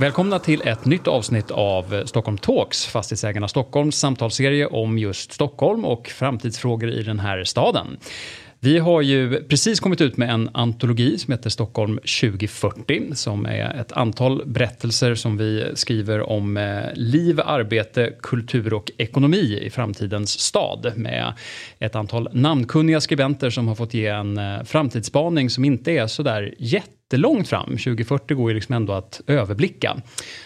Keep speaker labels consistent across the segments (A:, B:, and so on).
A: Välkomna till ett nytt avsnitt av Stockholm Talks, Fastighetsägarna Stockholms samtalsserie om just Stockholm och framtidsfrågor i den här staden. Vi har ju precis kommit ut med en antologi som heter Stockholm 2040 som är ett antal berättelser som vi skriver om eh, liv, arbete, kultur och ekonomi i framtidens stad med ett antal namnkunniga skribenter som har fått ge en eh, framtidsspaning som inte är så där jättelångt fram. 2040 går ju liksom ändå att överblicka.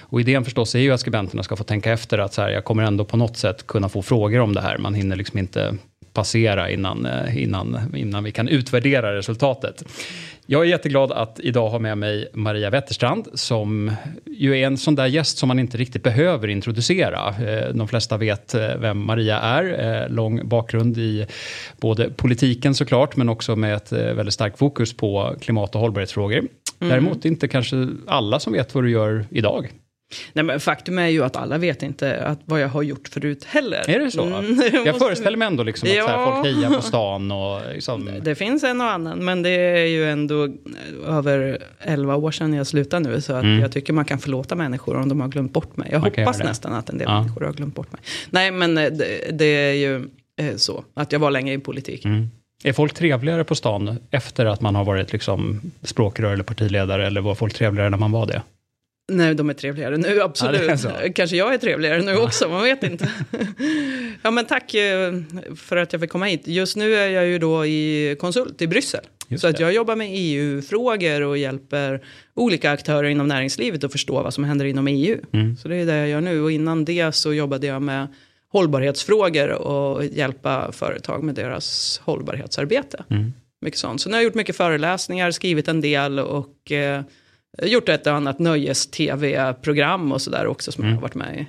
A: Och idén förstås är ju att skribenterna ska få tänka efter att så här, jag kommer ändå på något sätt kunna få frågor om det här. Man hinner liksom inte passera innan, eh, innan, innan vi kan utvärdera resultatet. Jag är jätteglad att idag ha med mig Maria Wetterstrand som ju är en sån där gäst som man inte riktigt behöver introducera. Eh, de flesta vet eh, vem Maria är, lång bakgrund i både politiken såklart men också med ett väldigt starkt fokus på klimat och hållbarhetsfrågor. Mm. Däremot inte kanske alla som vet vad du gör idag.
B: Nej, men faktum är ju att alla vet inte att vad jag har gjort förut heller.
A: Är det så? Mm, jag föreställer mig ändå liksom att ja. så folk hejar på stan. Och liksom...
B: Det finns en och annan, men det är ju ändå över 11 år sedan jag slutade nu. Så att mm. jag tycker man kan förlåta människor om de har glömt bort mig. Jag man hoppas nästan att en del ja. människor har glömt bort mig. Nej, men eh, det, det är ju eh, så att jag var länge i politik. Mm.
A: Är folk trevligare på stan efter att man har varit liksom språkrör eller partiledare? Eller var folk trevligare när man var det?
B: Nej, de är trevligare nu, absolut. Ja, Kanske jag är trevligare nu också, man vet inte. ja, men tack eh, för att jag fick komma hit. Just nu är jag ju då i konsult i Bryssel. Just så att jag jobbar med EU-frågor och hjälper olika aktörer inom näringslivet att förstå vad som händer inom EU. Mm. Så det är det jag gör nu. Och innan det så jobbade jag med hållbarhetsfrågor och hjälpa företag med deras hållbarhetsarbete. Mm. Mycket sånt. Så nu har jag gjort mycket föreläsningar, skrivit en del och eh, gjort ett och annat nöjes-tv-program och sådär också som mm. jag har varit med i.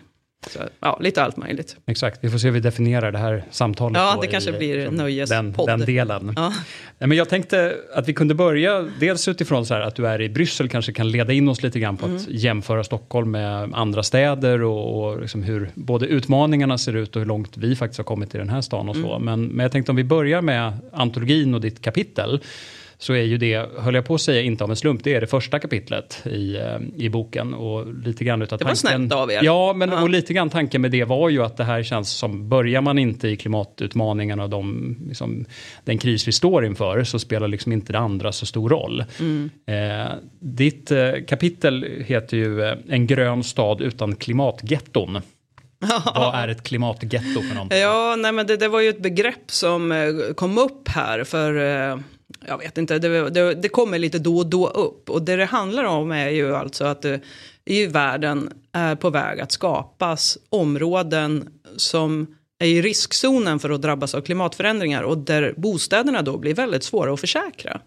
B: Så, ja, lite allt möjligt.
A: Exakt, vi får se hur vi definierar det här samtalet.
B: Ja, det kanske i, blir nöjespodd.
A: Den, den delen. Ja. Men jag tänkte att vi kunde börja, dels utifrån så här att du är i Bryssel kanske kan leda in oss lite grann på mm. att jämföra Stockholm med andra städer och, och liksom hur både utmaningarna ser ut och hur långt vi faktiskt har kommit i den här stan och så. Mm. Men, men jag tänkte om vi börjar med antologin och ditt kapitel så är ju det, höll jag på att säga, inte av en slump, det är det första kapitlet i, eh, i boken. Och lite grann utav
B: det var snällt av er.
A: Ja, men -huh. och lite grann tanken med det var ju att det här känns som, börjar man inte i klimatutmaningarna och de, liksom, den kris vi står inför så spelar liksom inte det andra så stor roll. Mm. Eh, ditt eh, kapitel heter ju eh, En grön stad utan klimatgetton. Vad är ett klimatgetto för någonting?
B: Ja, nej, men det, det var ju ett begrepp som eh, kom upp här för jag vet inte, det, det, det, kommer lite då och då upp. Och det det handlar om är ju alltså att det, i världen är på väg att skapas områden som är i riskzonen för att drabbas av klimatförändringar och där bostäderna då blir väldigt svåra att försäkra.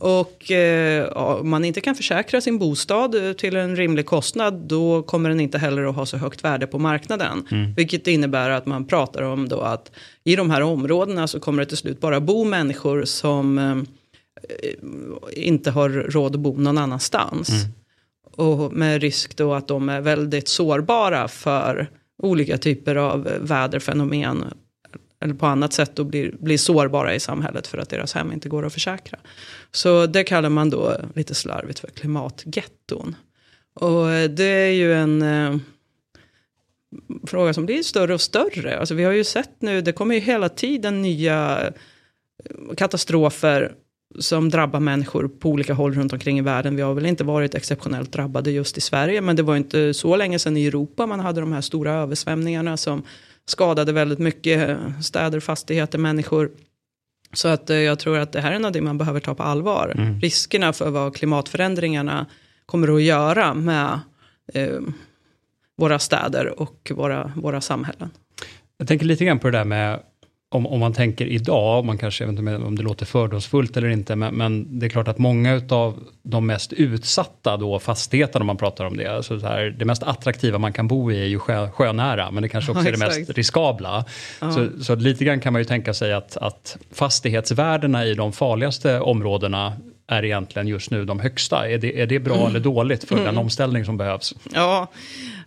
B: Och eh, om man inte kan försäkra sin bostad till en rimlig kostnad då kommer den inte heller att ha så högt värde på marknaden. Mm. Vilket innebär att man pratar om då att i de här områdena så kommer det till slut bara bo människor som eh, inte har råd att bo någon annanstans. Mm. Och med risk då att de är väldigt sårbara för olika typer av väderfenomen eller på annat sätt då blir, blir sårbara i samhället för att deras hem inte går att försäkra. Så det kallar man då lite slarvigt för klimatgetton. Och det är ju en eh, fråga som blir större och större. Alltså vi har ju sett nu, det kommer ju hela tiden nya eh, katastrofer som drabbar människor på olika håll runt omkring i världen. Vi har väl inte varit exceptionellt drabbade just i Sverige, men det var inte så länge sedan i Europa man hade de här stora översvämningarna som skadade väldigt mycket städer, fastigheter, människor. Så att eh, jag tror att det här är något man behöver ta på allvar. Mm. Riskerna för vad klimatförändringarna kommer att göra med eh, våra städer och våra, våra samhällen.
A: Jag tänker lite grann på det där med om, om man tänker idag, man kanske, jag vet inte om det låter fördomsfullt eller inte, men, men det är klart att många av de mest utsatta då fastigheterna om man pratar om det, alltså så här, det mest attraktiva man kan bo i är ju sjö, sjönära, men det kanske också ja, är det mest riskabla. Ja. Så, så lite grann kan man ju tänka sig att, att fastighetsvärdena i de farligaste områdena är egentligen just nu de högsta? Är det, är det bra mm. eller dåligt för mm. den omställning som behövs?
B: Ja,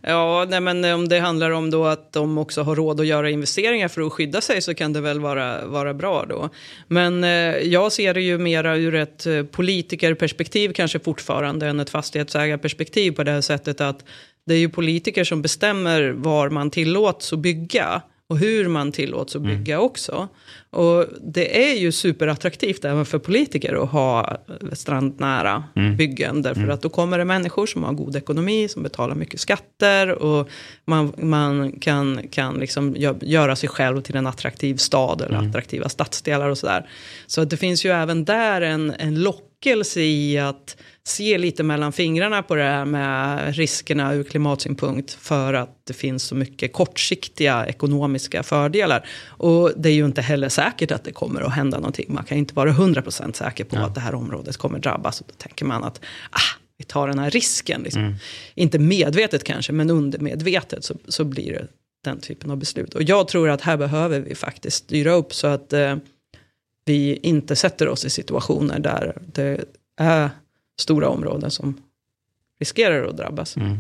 B: ja nej men om det handlar om då att de också har råd att göra investeringar för att skydda sig så kan det väl vara, vara bra då. Men eh, jag ser det ju mera ur ett eh, politikerperspektiv kanske fortfarande än ett fastighetsägarperspektiv på det här sättet att det är ju politiker som bestämmer var man tillåts att bygga och hur man tillåts att mm. bygga mm. också. Och det är ju superattraktivt även för politiker att ha strandnära mm. byggen. Därför mm. att då kommer det människor som har god ekonomi, som betalar mycket skatter. Och man, man kan, kan liksom göra sig själv till en attraktiv stad eller mm. attraktiva stadsdelar och sådär. Så det finns ju även där en, en lockelse i att se lite mellan fingrarna på det här med riskerna ur klimatsynpunkt för att det finns så mycket kortsiktiga ekonomiska fördelar. Och det är ju inte heller säkert att det kommer att hända någonting. Man kan inte vara 100% säker på ja. att det här området kommer drabbas. Och då tänker man att ah, vi tar den här risken. Liksom. Mm. Inte medvetet kanske, men undermedvetet så, så blir det den typen av beslut. Och jag tror att här behöver vi faktiskt styra upp så att eh, vi inte sätter oss i situationer där det är stora områden som riskerar att drabbas. Mm.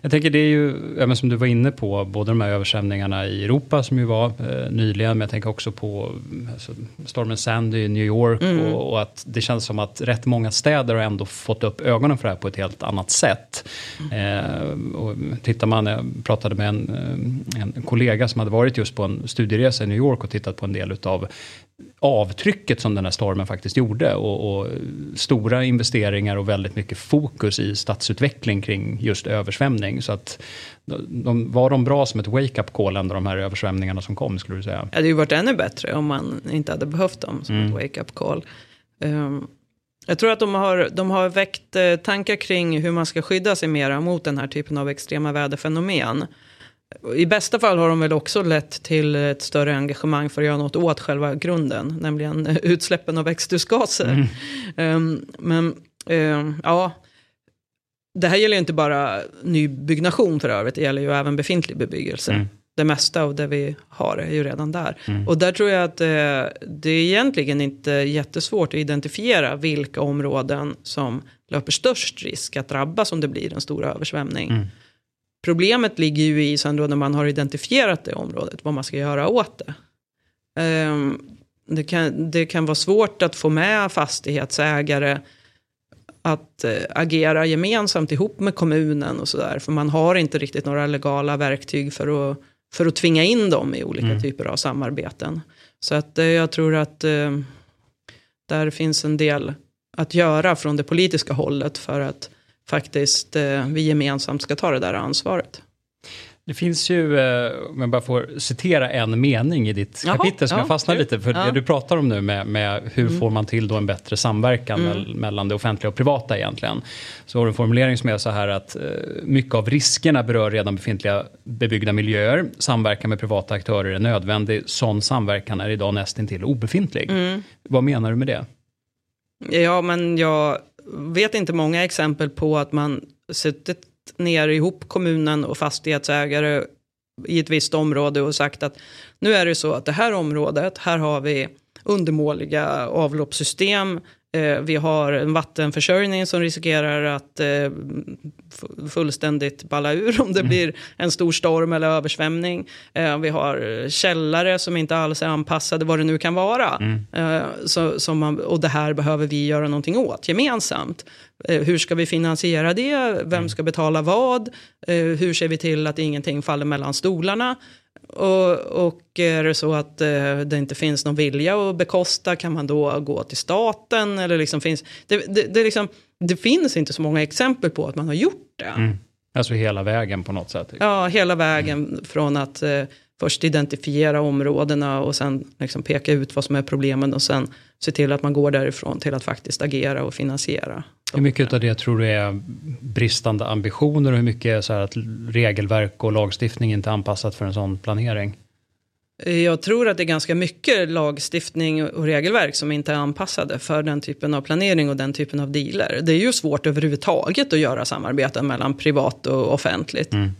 A: Jag tänker det är ju, även som du var inne på, både de här översvämningarna i Europa som ju var eh, nyligen, men jag tänker också på alltså, stormen Sandy i New York mm. och, och, att det känns som att rätt många städer har ändå fått upp ögonen för det här på ett helt annat sätt. Mm. Eh, och tittar man, jag pratade med en, eh, en kollega som hade varit just på en studieresa i New York och tittat på en del utav avtrycket som den här stormen faktiskt gjorde och, och, stora investeringar och väldigt mycket fokus i stadsutveckling kring just översvämning. Så att de, var de bra som ett wake-up call ändå de här översvämningarna som kom skulle du säga?
B: Det hade ju varit ännu bättre om man inte hade behövt dem som mm. ett wake-up call. Um, jag tror att de har, de har väckt eh, tankar kring hur man ska skydda sig mera mot den här typen av extrema väderfenomen. I bästa fall har de väl också lett till ett större engagemang för att göra något åt själva grunden, nämligen utsläppen av växthusgaser. Mm. Um, men um, ja, det här gäller inte bara nybyggnation för övrigt, det gäller ju även befintlig bebyggelse. Mm. Det mesta av det vi har är ju redan där. Mm. Och där tror jag att eh, det är egentligen inte jättesvårt att identifiera vilka områden som löper störst risk att drabbas om det blir en stor översvämning. Problemet ligger ju i sen då när man har identifierat det området, vad man ska göra åt det. Um, det, kan, det kan vara svårt att få med fastighetsägare att uh, agera gemensamt ihop med kommunen och sådär. För man har inte riktigt några legala verktyg för att, för att tvinga in dem i olika mm. typer av samarbeten. Så att uh, jag tror att uh, där finns en del att göra från det politiska hållet för att faktiskt eh, vi gemensamt ska ta det där ansvaret.
A: Det finns ju, eh, om jag bara får citera en mening i ditt Jaha, kapitel som ja, jag fastnar lite för. Ja. Det du pratar om nu med, med hur mm. får man till då en bättre samverkan mm. mellan det offentliga och privata egentligen. Så har du en formulering som är så här att eh, mycket av riskerna berör redan befintliga bebyggda miljöer. Samverkan med privata aktörer är nödvändig. Sån samverkan är idag nästintill obefintlig. Mm. Vad menar du med det?
B: Ja, men jag vet inte många exempel på att man suttit ner ihop kommunen och fastighetsägare i ett visst område och sagt att nu är det så att det här området, här har vi undermåliga avloppssystem, vi har en vattenförsörjning som riskerar att eh, fullständigt balla ur om det mm. blir en stor storm eller översvämning. Eh, vi har källare som inte alls är anpassade, vad det nu kan vara. Mm. Så, som man, och det här behöver vi göra någonting åt gemensamt. Hur ska vi finansiera det? Vem mm. ska betala vad? Hur ser vi till att ingenting faller mellan stolarna? Och, och är det så att eh, det inte finns någon vilja att bekosta kan man då gå till staten? Eller liksom finns, det, det, det, liksom, det finns inte så många exempel på att man har gjort det. Mm.
A: Alltså hela vägen på något sätt?
B: Ja, hela vägen mm. från att eh, först identifiera områdena och sen liksom peka ut vad som är problemen och sen se till att man går därifrån till att faktiskt agera och finansiera.
A: Hur mycket av det tror du är bristande ambitioner och hur mycket är så här att regelverk och lagstiftning inte är anpassat för en sån planering?
B: Jag tror att det är ganska mycket lagstiftning och regelverk som inte är anpassade för den typen av planering och den typen av dealer. Det är ju svårt överhuvudtaget att göra samarbeten mellan privat och offentligt. Mm.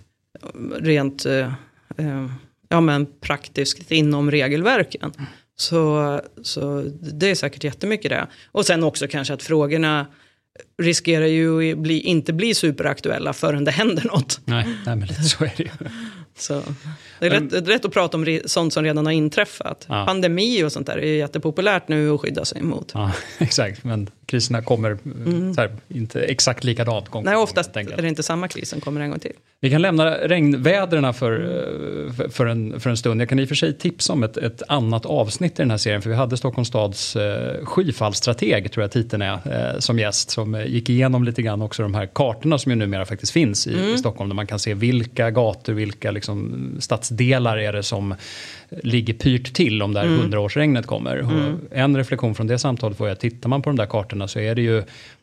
B: Rent eh, eh, ja, men praktiskt inom regelverken. Så, så det är säkert jättemycket det. Och sen också kanske att frågorna riskerar ju bli, inte bli superaktuella förrän det händer något.
A: Nej, nej men så är det ju.
B: Så, det är rätt, rätt att prata om sånt som redan har inträffat. Ja. Pandemi och sånt där är jättepopulärt nu att skydda sig emot.
A: Ja, exakt, men kriserna kommer mm. här, inte exakt likadant.
B: Gång Nej, oftast gång, är det inte samma kris som kommer en gång till.
A: Vi kan lämna regnväderna för, för, för, en, för en stund. Jag kan i och för sig tipsa om ett, ett annat avsnitt i den här serien, för vi hade Stockholms stads eh, skyfallsstrateg, tror jag titeln är, eh, som gäst, som gick igenom lite grann också de här kartorna som ju numera faktiskt finns i, mm. i Stockholm, där man kan se vilka gator, vilka liksom, stadsdelar är det som ligger pyrt till om det här mm. hundraårsregnet kommer. Mm. En reflektion från det samtalet var att tittar man på de där kartorna så är det ju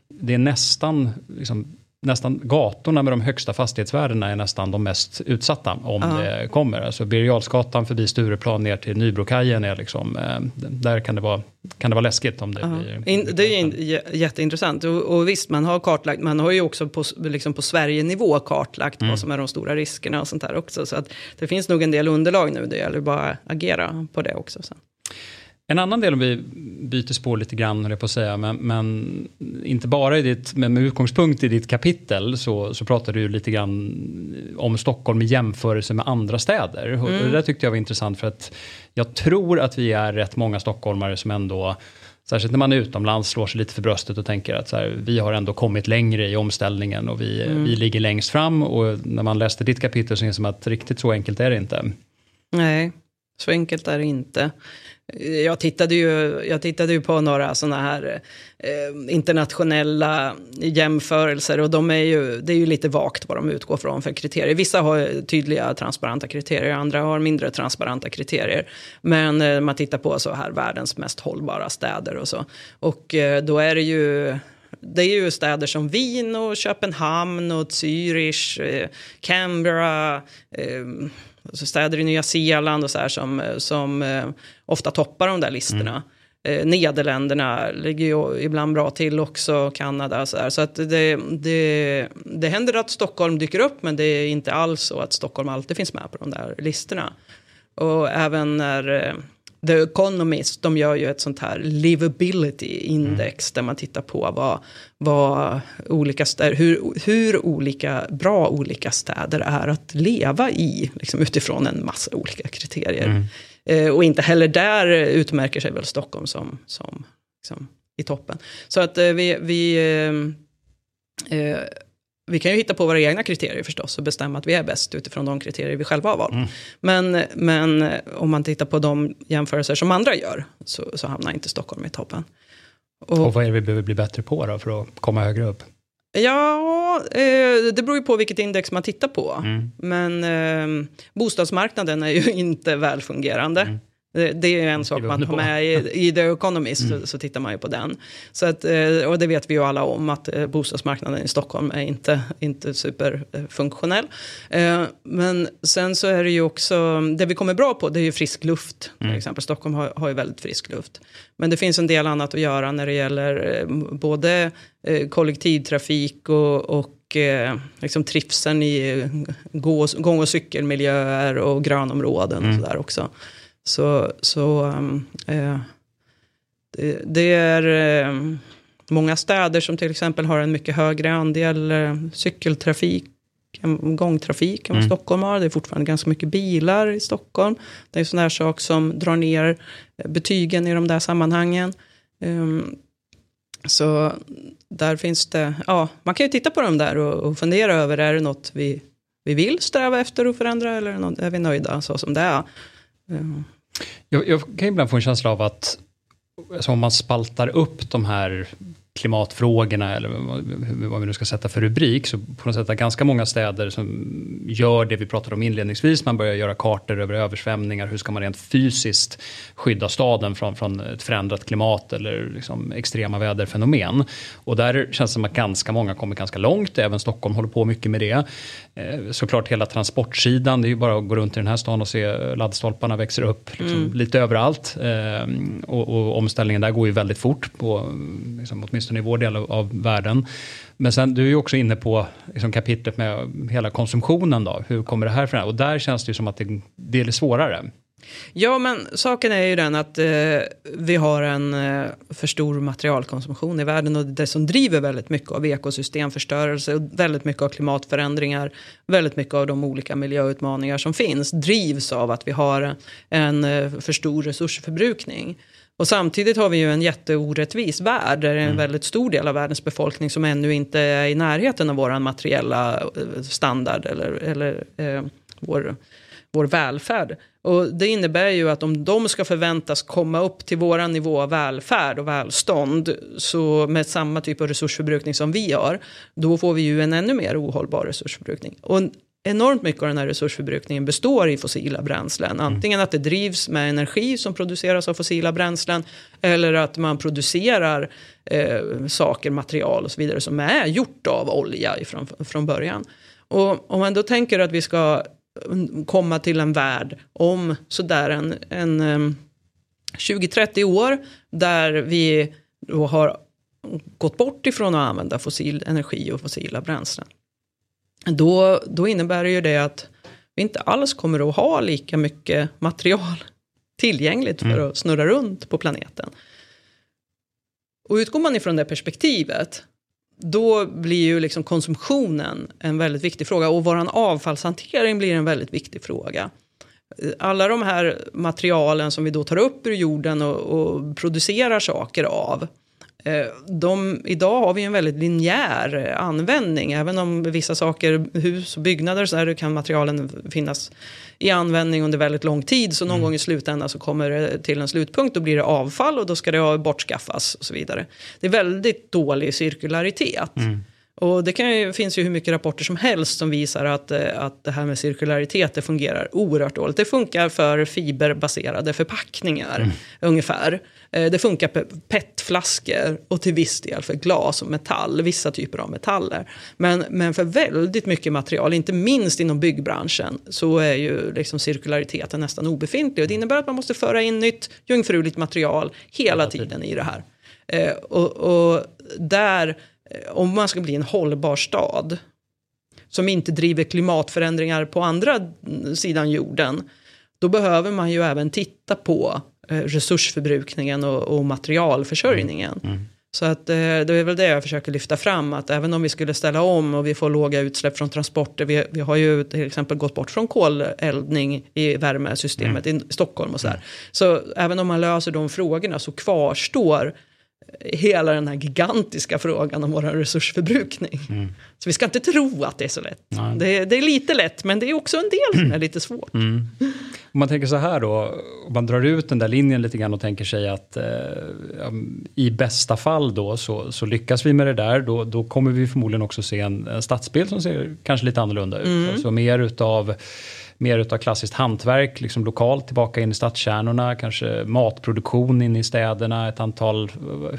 A: det är nästan liksom, nästan gatorna med de högsta fastighetsvärdena är nästan de mest utsatta om ja. det kommer. Alltså Birger förbi Stureplan ner till Nybrokajen är liksom, eh, där kan det, vara, kan det vara läskigt om det ja. blir...
B: In, det är in, jätteintressant och, och, visst man har kartlagt, man har ju också på, liksom på Sverige-nivå kartlagt mm. vad som är de stora riskerna och sånt där också. Så att det finns nog en del underlag nu, det gäller bara att agera på det också sen.
A: En annan del, om vi byter spår lite grann, jag på att säga, men, men, inte bara i ditt, men med utgångspunkt i ditt kapitel så, så pratar du lite grann om Stockholm i jämförelse med andra städer. Mm. Och det där tyckte jag var intressant för att jag tror att vi är rätt många stockholmare som ändå Särskilt när man är utomlands slår sig lite för bröstet och tänker att så här, vi har ändå kommit längre i omställningen och vi, mm. vi ligger längst fram. Och när man läste ditt kapitel så inser man att riktigt så enkelt är det inte.
B: Nej, så enkelt är det inte. Eh, jag tittade ju, jag tittade ju på några sådana här eh, internationella jämförelser och de är ju, det är ju lite vagt vad de utgår från för kriterier. Vissa har tydliga transparenta kriterier, andra har mindre transparenta kriterier. Men eh, man tittar på så här världens mest hållbara städer och så. Och eh, då är det ju det är ju städer som Wien och Köpenhamn och Zürich, eh, Canberra, eh, alltså städer i Nya Zeeland och så här som, som eh, ofta toppar de där listorna. Mm. Eh, Nederländerna ligger ju ibland bra till också, Kanada och så där. Så att det, det, det händer att Stockholm dyker upp men det är inte alls så att Stockholm alltid finns med på de där listorna. Och även när eh, The Economist, de gör ju ett sånt här livability index mm. där man tittar på vad, vad olika städer, hur, hur olika bra olika städer är att leva i, liksom utifrån en massa olika kriterier. Mm. Eh, och inte heller där utmärker sig väl Stockholm som, som liksom, i toppen. Så att eh, vi, vi eh, eh vi kan ju hitta på våra egna kriterier förstås och bestämma att vi är bäst utifrån de kriterier vi själva har valt. Mm. Men, men eh, om man tittar på de jämförelser som andra gör så, så hamnar inte Stockholm i toppen.
A: Och, och vad är det vi behöver bli bättre på då för att komma högre upp?
B: Ja, eh, det beror ju på vilket index man tittar på. Mm. Men eh, bostadsmarknaden är ju inte välfungerande. Mm. Det är en sak man har med i, i The Economist, mm. så, så, tittar man ju på den. Så att, eh, och det vet vi ju alla om, att eh, bostadsmarknaden i Stockholm är inte, inte superfunktionell. Eh, men sen så är det ju också, det vi kommer bra på, det är ju frisk luft. Till mm. exempel Stockholm har, har ju väldigt frisk luft. Men det finns en del annat att göra när det gäller både kollektivtrafik och, och liksom trivseln i gå, gång och cykelmiljöer och grönområden mm. och sådär också. Så, så um, eh, det, det, är eh, många städer som till exempel har en mycket högre andel eh, cykeltrafik, gångtrafik än vad mm. Stockholm har. Det är fortfarande ganska mycket bilar i Stockholm. Det är en sån här sak som drar ner eh, betygen i de där sammanhangen. Um, så där finns det, ja, man kan ju titta på dem där och, och fundera över, är det något vi, vi vill sträva efter att förändra eller är, vi nöjda så som det är? Um.
A: Jag, jag kan ibland få en känsla av att om man spaltar upp de här klimatfrågorna eller vad vi nu ska sätta för rubrik så på något sätt är ganska många städer som gör det vi pratade om inledningsvis. Man börjar göra kartor över översvämningar. Hur ska man rent fysiskt skydda staden från, från ett förändrat klimat eller liksom extrema väderfenomen. Och där känns det som att ganska många kommer ganska långt. Även Stockholm håller på mycket med det. Eh, såklart hela transportsidan. Det är ju bara att gå runt i den här stan och se laddstolparna växer upp liksom, mm. lite överallt. Eh, och, och, omställningen där går ju väldigt fort på liksom, åtminstone i vår del av, av världen. Men sen du är ju också inne på liksom, kapitlet med hela konsumtionen då. Hur kommer det här förändras? Och där känns det ju som att det, det är svårare.
B: Ja, men saken är ju den att eh, vi har en eh, för stor materialkonsumtion i världen och det som driver väldigt mycket av ekosystemförstörelse och väldigt mycket av klimatförändringar, väldigt mycket av de olika miljöutmaningar som finns drivs av att vi har en, en för stor resursförbrukning. Och samtidigt har vi ju en jätteorättvis värld där det är en mm. väldigt stor del av världens befolkning som ännu inte är i närheten av vår materiella eh, standard eller, eller eh, vår, vår välfärd. Och det innebär ju att om de ska förväntas komma upp till våran nivå av välfärd och välstånd så med samma typ av resursförbrukning som vi har, då får vi ju en ännu mer ohållbar resursförbrukning. Och enormt mycket av den här resursförbrukningen består i fossila bränslen. Mm. Antingen att det drivs med energi som produceras av fossila bränslen eller att man producerar eh, saker, material och så vidare som är gjort av olja ifrån, från början. Och om man då tänker att vi ska komma till en värld om sådär en, en um, eh, 20-30 år där vi då har gått bort ifrån att använda fossil energi och fossila bränslen. Då, då innebär det ju det att vi inte alls kommer att ha lika mycket material tillgängligt för mm. att snurra runt på planeten. Och utgår man ifrån det perspektivet då blir ju liksom konsumtionen en väldigt viktig fråga och vår avfallshantering blir en väldigt viktig fråga. Alla de här materialen som vi då tar upp ur jorden och, och producerar saker av de, idag har vi en väldigt linjär användning. Även om vissa saker, hus och byggnader, så kan materialen finnas i användning under väldigt lång tid. Så någon mm. gång i slutändan så kommer det till en slutpunkt. Då blir det avfall och då ska det bortskaffas och så vidare. Det är väldigt dålig cirkularitet. Mm. Och det kan ju, finns ju hur mycket rapporter som helst som visar att, eh, att det här med cirkularitet det fungerar oerhört dåligt. Det funkar för fiberbaserade förpackningar mm. ungefär. Eh, det funkar på petflaskor och till viss del för glas och metall, vissa typer av metaller. Men, men för väldigt mycket material, inte minst inom byggbranschen, så är ju liksom cirkulariteten nästan obefintlig. Och det innebär att man måste föra in nytt jungfruligt material hela tiden i det här. Eh, och, och där om man ska bli en hållbar stad som inte driver klimatförändringar på andra sidan jorden, då behöver man ju även titta på eh, resursförbrukningen och, och materialförsörjningen. Mm. Mm. Så att, eh, det är väl det jag försöker lyfta fram, att även om vi skulle ställa om och vi får låga utsläpp från transporter, vi, vi har ju till exempel gått bort från koleldning i värmesystemet mm. i Stockholm och så där. Så även om man löser de frågorna så kvarstår hela den här gigantiska frågan om vår resursförbrukning. Mm. Så vi ska inte tro att det är så lätt. Det, det, är lite lätt, men det är också en del som är lite svårt. Mm.
A: Om man tänker så här då, om man drar ut den där linjen lite grann och tänker sig att eh, i bästa fall då så, så, lyckas vi med det där, då, då kommer vi förmodligen också se en, en stadsbild som ser kanske lite annorlunda ut. Mm. Alltså mer utav mer utav klassiskt hantverk, liksom lokalt tillbaka in i stadskärnorna, kanske matproduktion in i städerna, ett antal...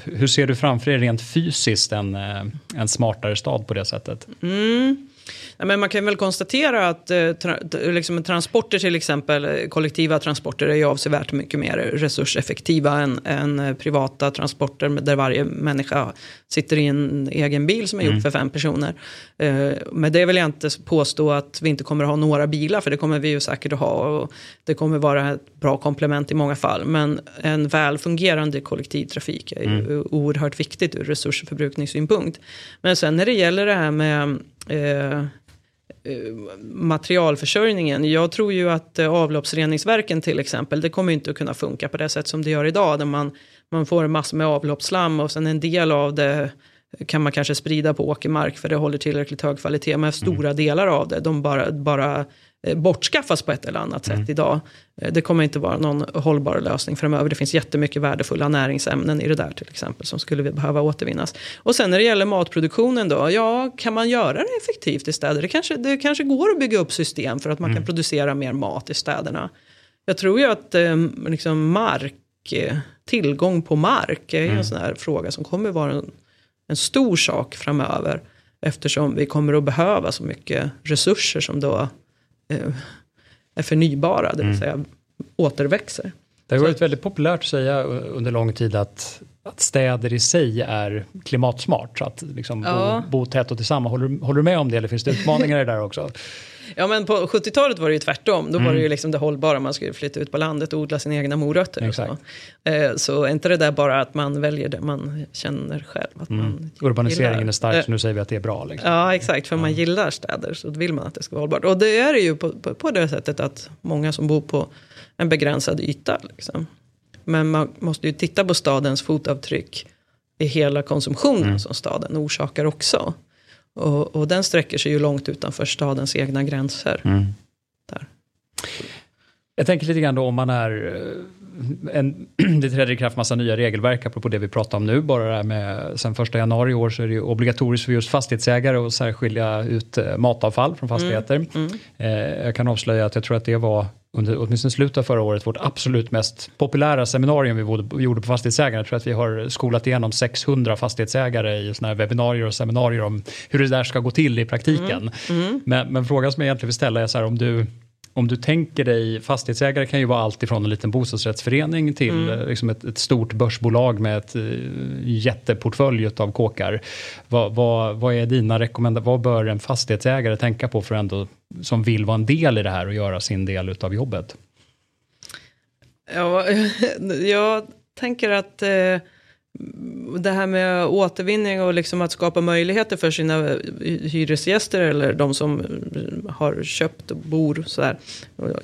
A: Hur ser du framför dig rent fysiskt en, eh, en smartare stad på det sättet?
B: Mm. Ja, men man kan väl konstatera att eh, tra liksom transporter till exempel, eh, kollektiva transporter är ju avsevärt mycket mer resurseffektiva än, än eh, privata transporter där varje människa sitter i en egen bil som är mm. gjord för fem personer. Eh, men det vill jag inte påstå att vi inte kommer att ha några bilar, för det kommer vi ju säkert att ha. Och det kommer vara ett bra komplement i många fall. Men en väl fungerande kollektivtrafik är ju mm. oerhört viktigt ur resursförbrukningssynpunkt. Men sen när det gäller det här med Eh, eh, materialförsörjningen. Jag tror ju att eh, avloppsreningsverken till exempel, det kommer inte att kunna funka på det sätt som det gör idag. Där man, man får massor med avloppsslam och sen en del av det kan man kanske sprida på åkermark för det håller tillräckligt hög kvalitet. Men stora mm. delar av det, de bara, bara bortskaffas på ett eller annat sätt mm. idag. Eh, det kommer inte vara någon hållbar lösning framöver. Det finns jättemycket värdefulla näringsämnen i det där till exempel som skulle behöva återvinnas. Och sen när det gäller matproduktionen då, ja, kan man göra det effektivt i städer? Det kanske, det kanske går att bygga upp system för att man mm. kan producera mer mat i städerna. Jag tror ju att eh, liksom mark, tillgång på mark är mm. en sån här fråga som kommer vara en, en stor sak framöver. Eftersom vi kommer att behöva så mycket resurser som då eh, är förnybara, det vill mm. säga återväxer.
A: Det har varit väldigt populärt att säga under lång tid att, att städer i sig är klimatsmart. Att liksom ja. bo, bo tätt och tillsammans. Håller, håller du med om det eller finns det utmaningar i det där också?
B: Ja men på 70-talet var det ju tvärtom. Då mm. var det ju mm. liksom det hållbara. Man skulle flytta ut på landet och odla sina egna morötter. Exakt. Så. Eh, så är inte det där bara att man väljer det man känner själv. Att mm. man
A: Urbaniseringen gillar. är stark så nu säger vi att det är bra. Liksom.
B: Ja exakt, för man gillar städer så vill man att det ska vara hållbart. Och det är det ju på, på, på det sättet att många som bor på en begränsad yta. Liksom. Men man måste ju titta på stadens fotavtryck i hela konsumtionen mm. som staden orsakar också. Och, och, den sträcker sig ju långt utanför stadens egna gränser. Mm. Där.
A: Jag tänker lite grann då om man är eh, en, det träder i kraft massa nya regelverk, apropå det vi pratar om nu. Bara det här med, sen första januari i år så är det obligatoriskt för just fastighetsägare att särskilja ut eh, matavfall från fastigheter. Mm, mm. Eh, jag kan avslöja att jag tror att det var under åtminstone slutet av förra året vårt absolut mest populära seminarium vi gjorde på fastighetsägarna. Jag tror att vi har skolat igenom 600 fastighetsägare i såna här webbinarier och seminarier om hur det där ska gå till i praktiken. Mm. Mm. Men, men, frågan som jag egentligen vill ställa är så här om du om du tänker dig, fastighetsägare kan ju vara allt ifrån en liten bostadsrättsförening till mm. Eh, liksom ett, ett, stort börsbolag med ett uh, jätteportfölj av kåkar. Vad, vad, vad är dina rekommendationer? Vad bör en fastighetsägare tänka på för ändå, som vill vara en del i det här och göra sin del av jobbet?
B: Ja, jag tänker att eh, det här med återvinning och liksom att skapa möjligheter för sina hyresgäster eller de som eh, har köpt och bor så här,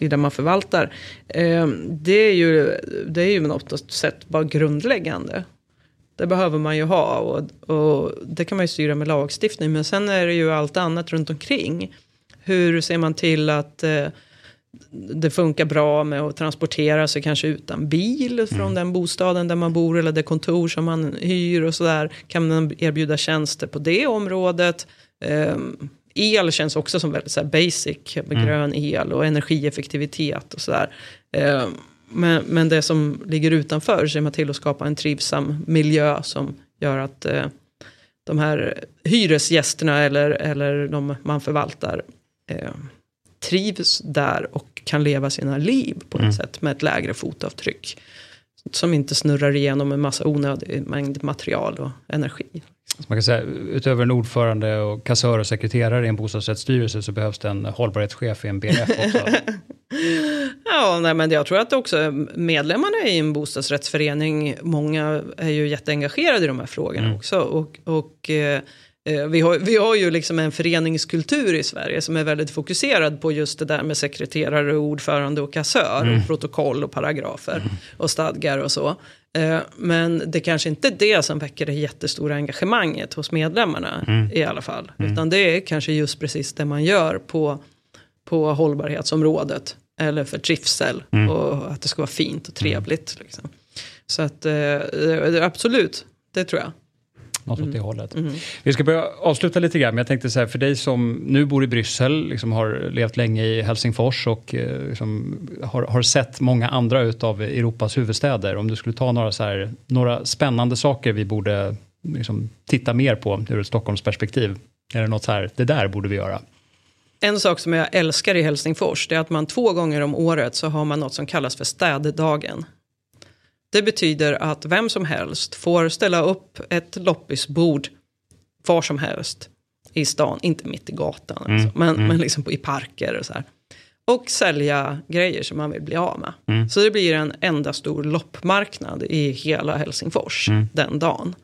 B: i det man förvaltar. Eh, det är ju, det är ju något sätt bara grundläggande. Det behöver man ju ha och, och det kan man ju styra med lagstiftning. Men sen är det ju allt annat runt omkring. Hur ser man till att eh, det funkar bra med att transportera sig kanske utan bil från mm. den bostaden där man bor eller det kontor som man hyr och sådär. Kan man erbjuda tjänster på det området? Um, el känns också som väldigt så basic, med mm. grön el och energieffektivitet och sådär. Um, men, men det som ligger utanför ser man till att skapa en trivsam miljö som gör att uh, de här hyresgästerna eller, eller de man förvaltar uh, trivs där och kan leva sina liv på ett mm. sätt med ett lägre fotavtryck. Som inte snurrar igenom en massa onödig mängd material och energi.
A: Man kan säga, utöver en ordförande och kassör och sekreterare i en bostadsrättsstyrelse så behövs det en hållbarhetschef i en BRF också.
B: ja, nej, men jag tror att också medlemmarna i en bostadsrättsförening, många är ju jätteengagerade i de här frågorna mm. också. Och, och Eh, vi har, vi har ju liksom en föreningskultur i Sverige som är väldigt fokuserad på just det där med sekreterare, ordförande och kassör. Mm. Och protokoll och paragrafer mm. och stadgar och så. Eh, men det kanske inte är det som väcker det jättestora engagemanget hos medlemmarna mm. i alla fall. Mm. Utan det är kanske just precis det man gör på, på hållbarhetsområdet. Eller för trivsel mm. och att det ska vara fint och trevligt. Liksom. Så att eh, absolut, det tror jag.
A: Något mm. åt det hållet. Mm. Vi ska börja avsluta lite grann, men jag tänkte så här, för dig som nu bor i Bryssel, liksom har levt länge i Helsingfors och eh, liksom har, har, sett många andra utav Europas huvudstäder. Om du skulle ta några, så här, några spännande saker vi borde liksom, titta mer på ur ett Stockholmsperspektiv. Är det något så här, det där borde vi göra?
B: En sak som jag älskar i Helsingfors, det är att man två gånger om året så har man något som kallas för städdagen. Det betyder att vem som helst får ställa upp ett loppisbord var som helst i stan, inte mitt i gatan, mm, alltså, men, mm. men liksom i parker och så här. Och sälja grejer som man vill bli av med. Mm. Så det blir en enda stor loppmarknad i hela Helsingfors mm. den dagen.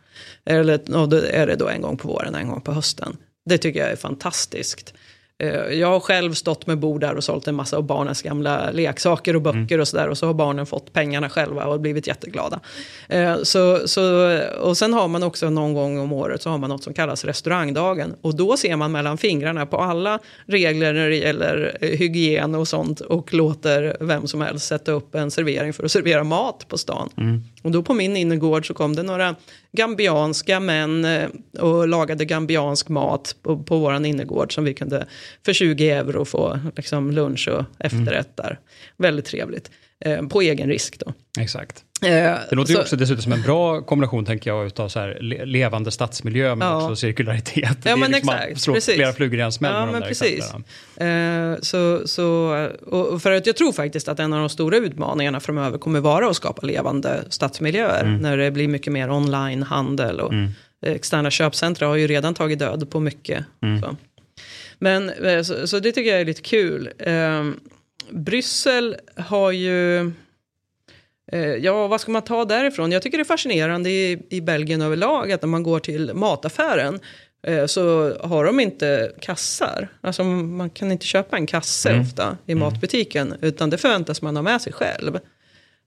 B: Eller och då är det då en gång på våren, en gång på hösten. Det tycker jag är fantastiskt. Eh, jag har själv stått med bord där och sålt en massa av barnens gamla leksaker och böcker mm. och sådär. Och så har barnen fått pengarna själva och blivit jätteglada. Eh, så, så, och sen har man också någon gång om året så har man något som kallas restaurangdagen. Och då ser man mellan fingrarna på alla regler när det gäller eh, hygien och sånt. Och låter vem som helst sätta upp en servering för att servera mat på stan. Mm. Och då på min innergård så kom det några gambianska män eh, och lagade gambiansk mat på, på vår innergård som vi kunde för 20 euro få liksom, lunch och efterrätt där. Väldigt trevligt. Eh, på egen risk då.
A: Exakt. Eh, det låter så, ju också dessutom som en bra kombination tänker jag utav så här, levande stadsmiljö men ja. också cirkularitet.
B: Ja, men liksom exakt.
A: Slå flera flugor i en smäll
B: ja, men precis. Eh, så, så, för att jag tror faktiskt att en av de stora utmaningarna framöver kommer vara att skapa levande stadsmiljöer. Mm. När det blir mycket mer online-handel och mm. externa köpcentra har ju redan tagit död på mycket. Mm. Så. Men eh, så, så, det tycker jag är lite kul. Eh, Bryssel har ju... Eh, ja, vad ska man ta därifrån? Jag tycker det är fascinerande i, i Belgien överlag att när man går till mataffären eh, så har de inte kassar. Alltså man kan inte köpa en kasse mm. ofta i mm. matbutiken utan det förväntas man ha med sig själv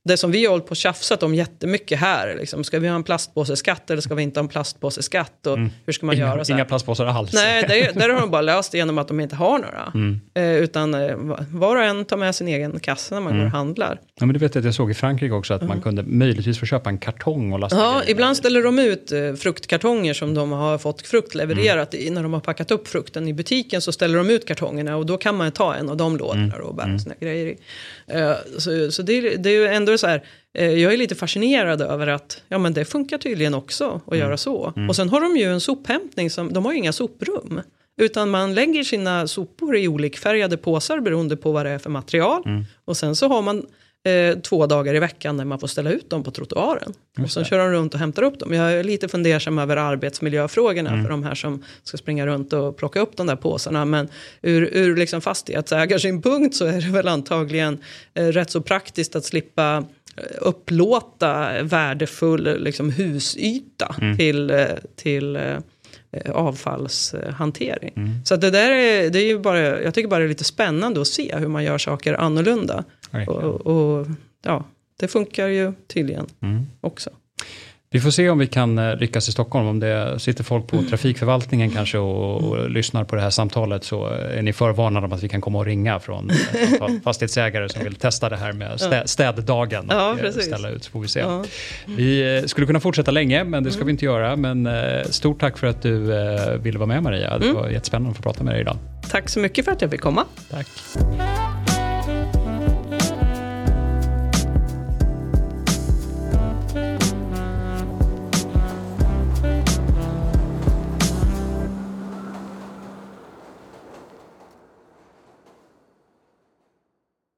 B: det som vi har hållit på och tjafsat om jättemycket här. Liksom, ska vi ha en plastpåseskatt eller ska vi inte ha en plastpåseskatt? Och mm. Hur ska man
A: inga,
B: göra? Så
A: inga plastpåsar alls.
B: Nej, det, där har de bara löst genom att de inte har några. Mm. Eh, utan eh, var och en tar med sin egen kasse när man mm. går och handlar.
A: Ja, men det vet att jag såg i Frankrike också, att man kunde möjligtvis få köpa en kartong och lasta
B: Ja, ibland ställer de ut eh, fruktkartonger som de har fått frukt levererat i. När de har packat upp frukten i butiken så ställer de ut kartongerna och då kan man ta en av de lådorna mm. och bära mm. sina grejer i. Eh, så så det, det är ju ändå så här, eh, jag är lite fascinerad över att ja, men det funkar tydligen också att mm. göra så. Mm. Och sen har de ju en sophämtning, som, de har ju inga soprum. Utan man lägger sina sopor i olikfärgade påsar beroende på vad det är för material. Mm. Och sen så har man eh, två dagar i veckan när man får ställa ut dem på trottoaren. Och sen kör de runt och hämtar upp dem. Jag är lite fundersam över arbetsmiljöfrågorna mm. för de här som ska springa runt och plocka upp de där påsarna. Men ur, ur liksom fastighetsägarsynpunkt så är det väl antagligen eh, rätt så praktiskt att slippa eh, upplåta värdefull liksom, husyta mm. till, eh, till eh, avfallshantering. Mm. Så det där är, det är bara, jag tycker bara det är lite spännande att se hur man gör saker annorlunda. Och, och, ja, det funkar ju tydligen mm. också.
A: Vi får se om vi kan eh, lyckas i Stockholm. Om det sitter folk på mm. trafikförvaltningen kanske och, och mm. lyssnar på det här samtalet så är ni förvarnade om att vi kan komma och ringa från fastighetsägare som vill testa det här med stä, städdagen och ja, eh, ställa ut så får vi se. Ja. Vi eh, skulle kunna fortsätta länge men det ska mm. vi inte göra. Men stort tack för att du ville vara med Maria. Det var jättespännande att få prata med dig idag.
B: Tack så mycket för att jag fick komma.
A: Tack.